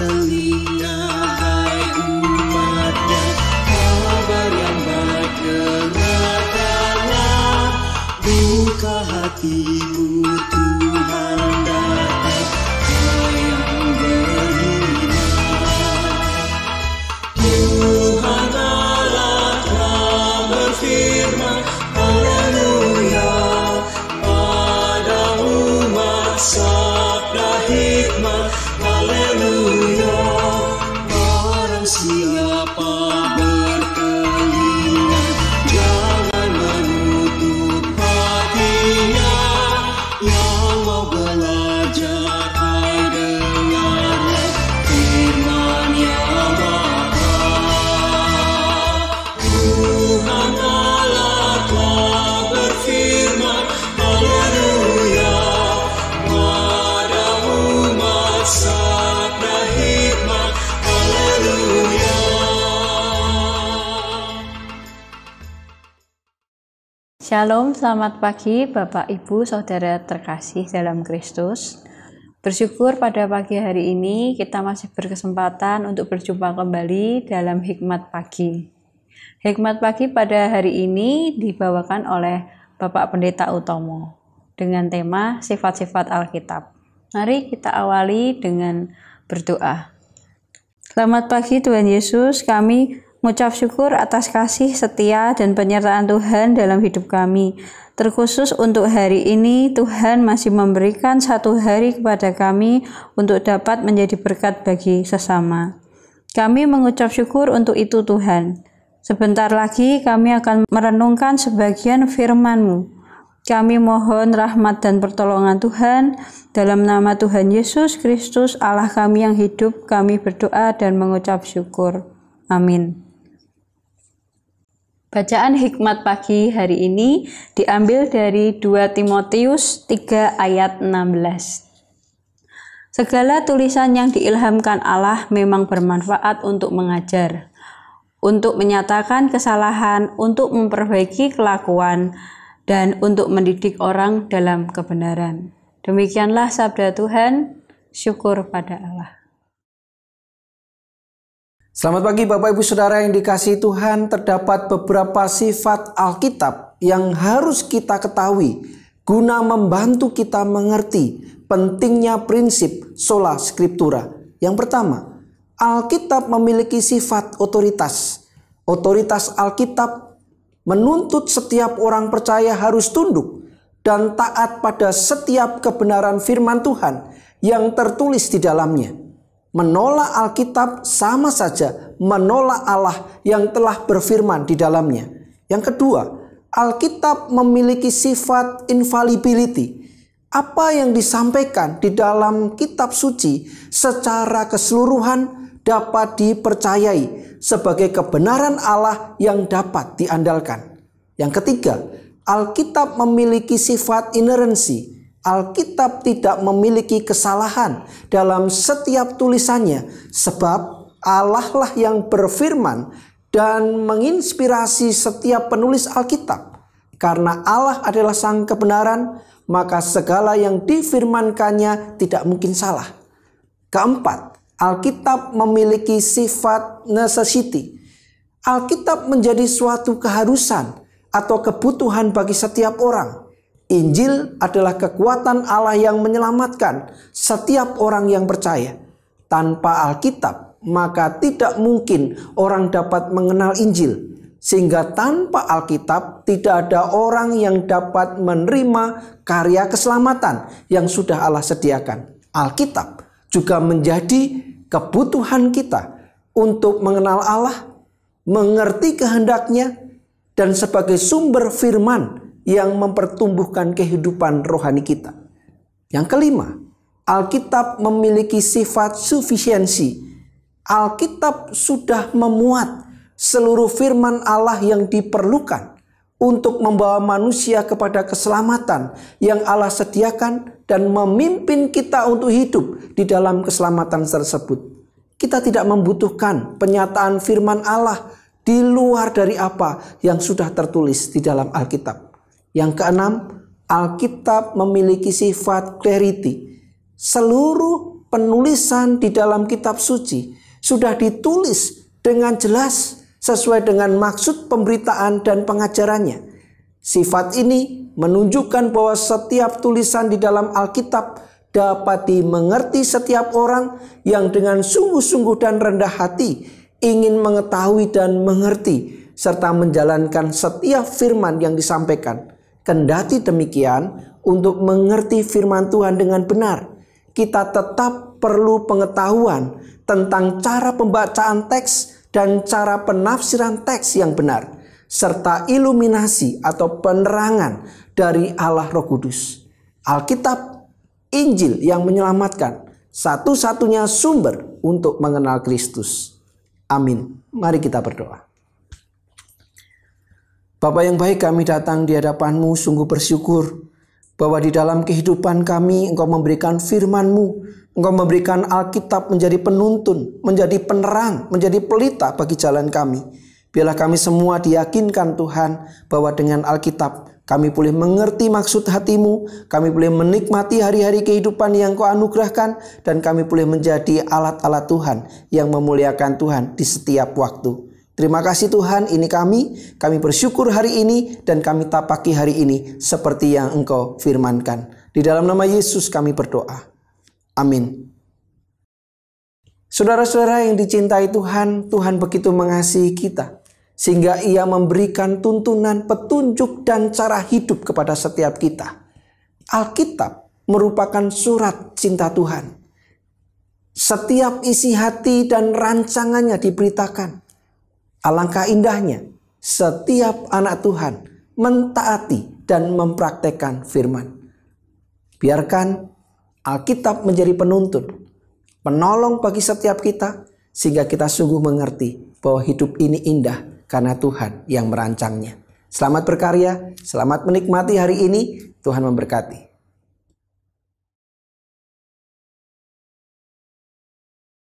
telinga umatnya Kabar yang baik dengarkanlah Buka hatimu Shalom, selamat pagi Bapak Ibu Saudara terkasih dalam Kristus. Bersyukur pada pagi hari ini kita masih berkesempatan untuk berjumpa kembali dalam Hikmat Pagi. Hikmat Pagi pada hari ini dibawakan oleh Bapak Pendeta Utomo dengan tema sifat-sifat Alkitab. Mari kita awali dengan berdoa. Selamat pagi Tuhan Yesus, kami mengucap syukur atas kasih setia dan penyertaan Tuhan dalam hidup kami. Terkhusus untuk hari ini, Tuhan masih memberikan satu hari kepada kami untuk dapat menjadi berkat bagi sesama. Kami mengucap syukur untuk itu Tuhan. Sebentar lagi kami akan merenungkan sebagian firman-Mu. Kami mohon rahmat dan pertolongan Tuhan. Dalam nama Tuhan Yesus Kristus, Allah kami yang hidup, kami berdoa dan mengucap syukur. Amin. Bacaan hikmat pagi hari ini diambil dari 2 Timotius 3 ayat 16. Segala tulisan yang diilhamkan Allah memang bermanfaat untuk mengajar, untuk menyatakan kesalahan, untuk memperbaiki kelakuan, dan untuk mendidik orang dalam kebenaran. Demikianlah sabda Tuhan, syukur pada Allah. Selamat pagi Bapak Ibu Saudara yang dikasihi Tuhan. Terdapat beberapa sifat Alkitab yang harus kita ketahui guna membantu kita mengerti pentingnya prinsip sola scriptura. Yang pertama, Alkitab memiliki sifat otoritas. Otoritas Alkitab menuntut setiap orang percaya harus tunduk dan taat pada setiap kebenaran firman Tuhan yang tertulis di dalamnya. Menolak Alkitab sama saja menolak Allah yang telah berfirman di dalamnya. Yang kedua, Alkitab memiliki sifat infallibility. Apa yang disampaikan di dalam kitab suci secara keseluruhan dapat dipercayai sebagai kebenaran Allah yang dapat diandalkan. Yang ketiga, Alkitab memiliki sifat inerensi. Alkitab tidak memiliki kesalahan dalam setiap tulisannya, sebab Allah lah yang berfirman dan menginspirasi setiap penulis Alkitab. Karena Allah adalah Sang kebenaran, maka segala yang difirmankannya tidak mungkin salah. Keempat, Alkitab memiliki sifat necessity. Alkitab menjadi suatu keharusan atau kebutuhan bagi setiap orang. Injil adalah kekuatan Allah yang menyelamatkan setiap orang yang percaya. Tanpa Alkitab, maka tidak mungkin orang dapat mengenal Injil. Sehingga tanpa Alkitab tidak ada orang yang dapat menerima karya keselamatan yang sudah Allah sediakan. Alkitab juga menjadi kebutuhan kita untuk mengenal Allah, mengerti kehendaknya, dan sebagai sumber firman yang mempertumbuhkan kehidupan rohani kita. Yang kelima, Alkitab memiliki sifat sufisiensi. Alkitab sudah memuat seluruh firman Allah yang diperlukan untuk membawa manusia kepada keselamatan yang Allah sediakan dan memimpin kita untuk hidup di dalam keselamatan tersebut. Kita tidak membutuhkan penyataan firman Allah di luar dari apa yang sudah tertulis di dalam Alkitab. Yang keenam, Alkitab memiliki sifat clarity. Seluruh penulisan di dalam kitab suci sudah ditulis dengan jelas sesuai dengan maksud pemberitaan dan pengajarannya. Sifat ini menunjukkan bahwa setiap tulisan di dalam Alkitab dapat dimengerti setiap orang yang dengan sungguh-sungguh dan rendah hati ingin mengetahui dan mengerti serta menjalankan setiap firman yang disampaikan. Kendati demikian, untuk mengerti firman Tuhan dengan benar, kita tetap perlu pengetahuan tentang cara pembacaan teks dan cara penafsiran teks yang benar, serta iluminasi atau penerangan dari Allah Roh Kudus. Alkitab, Injil yang menyelamatkan, satu-satunya sumber untuk mengenal Kristus. Amin. Mari kita berdoa. Bapak yang baik kami datang di hadapanmu sungguh bersyukur bahwa di dalam kehidupan kami Engkau memberikan firman-Mu, Engkau memberikan Alkitab menjadi penuntun, menjadi penerang, menjadi pelita bagi jalan kami. Biarlah kami semua diyakinkan Tuhan bahwa dengan Alkitab kami boleh mengerti maksud hatimu, kami boleh menikmati hari-hari kehidupan yang kau anugerahkan, dan kami boleh menjadi alat-alat Tuhan yang memuliakan Tuhan di setiap waktu. Terima kasih Tuhan, ini kami. Kami bersyukur hari ini dan kami tapaki hari ini seperti yang Engkau firmankan. Di dalam nama Yesus kami berdoa. Amin. Saudara-saudara yang dicintai Tuhan, Tuhan begitu mengasihi kita. Sehingga ia memberikan tuntunan, petunjuk, dan cara hidup kepada setiap kita. Alkitab merupakan surat cinta Tuhan. Setiap isi hati dan rancangannya diberitakan Alangkah indahnya setiap anak Tuhan mentaati dan mempraktekkan firman. Biarkan Alkitab menjadi penuntun, penolong bagi setiap kita, sehingga kita sungguh mengerti bahwa hidup ini indah karena Tuhan yang merancangnya. Selamat berkarya, selamat menikmati hari ini. Tuhan memberkati.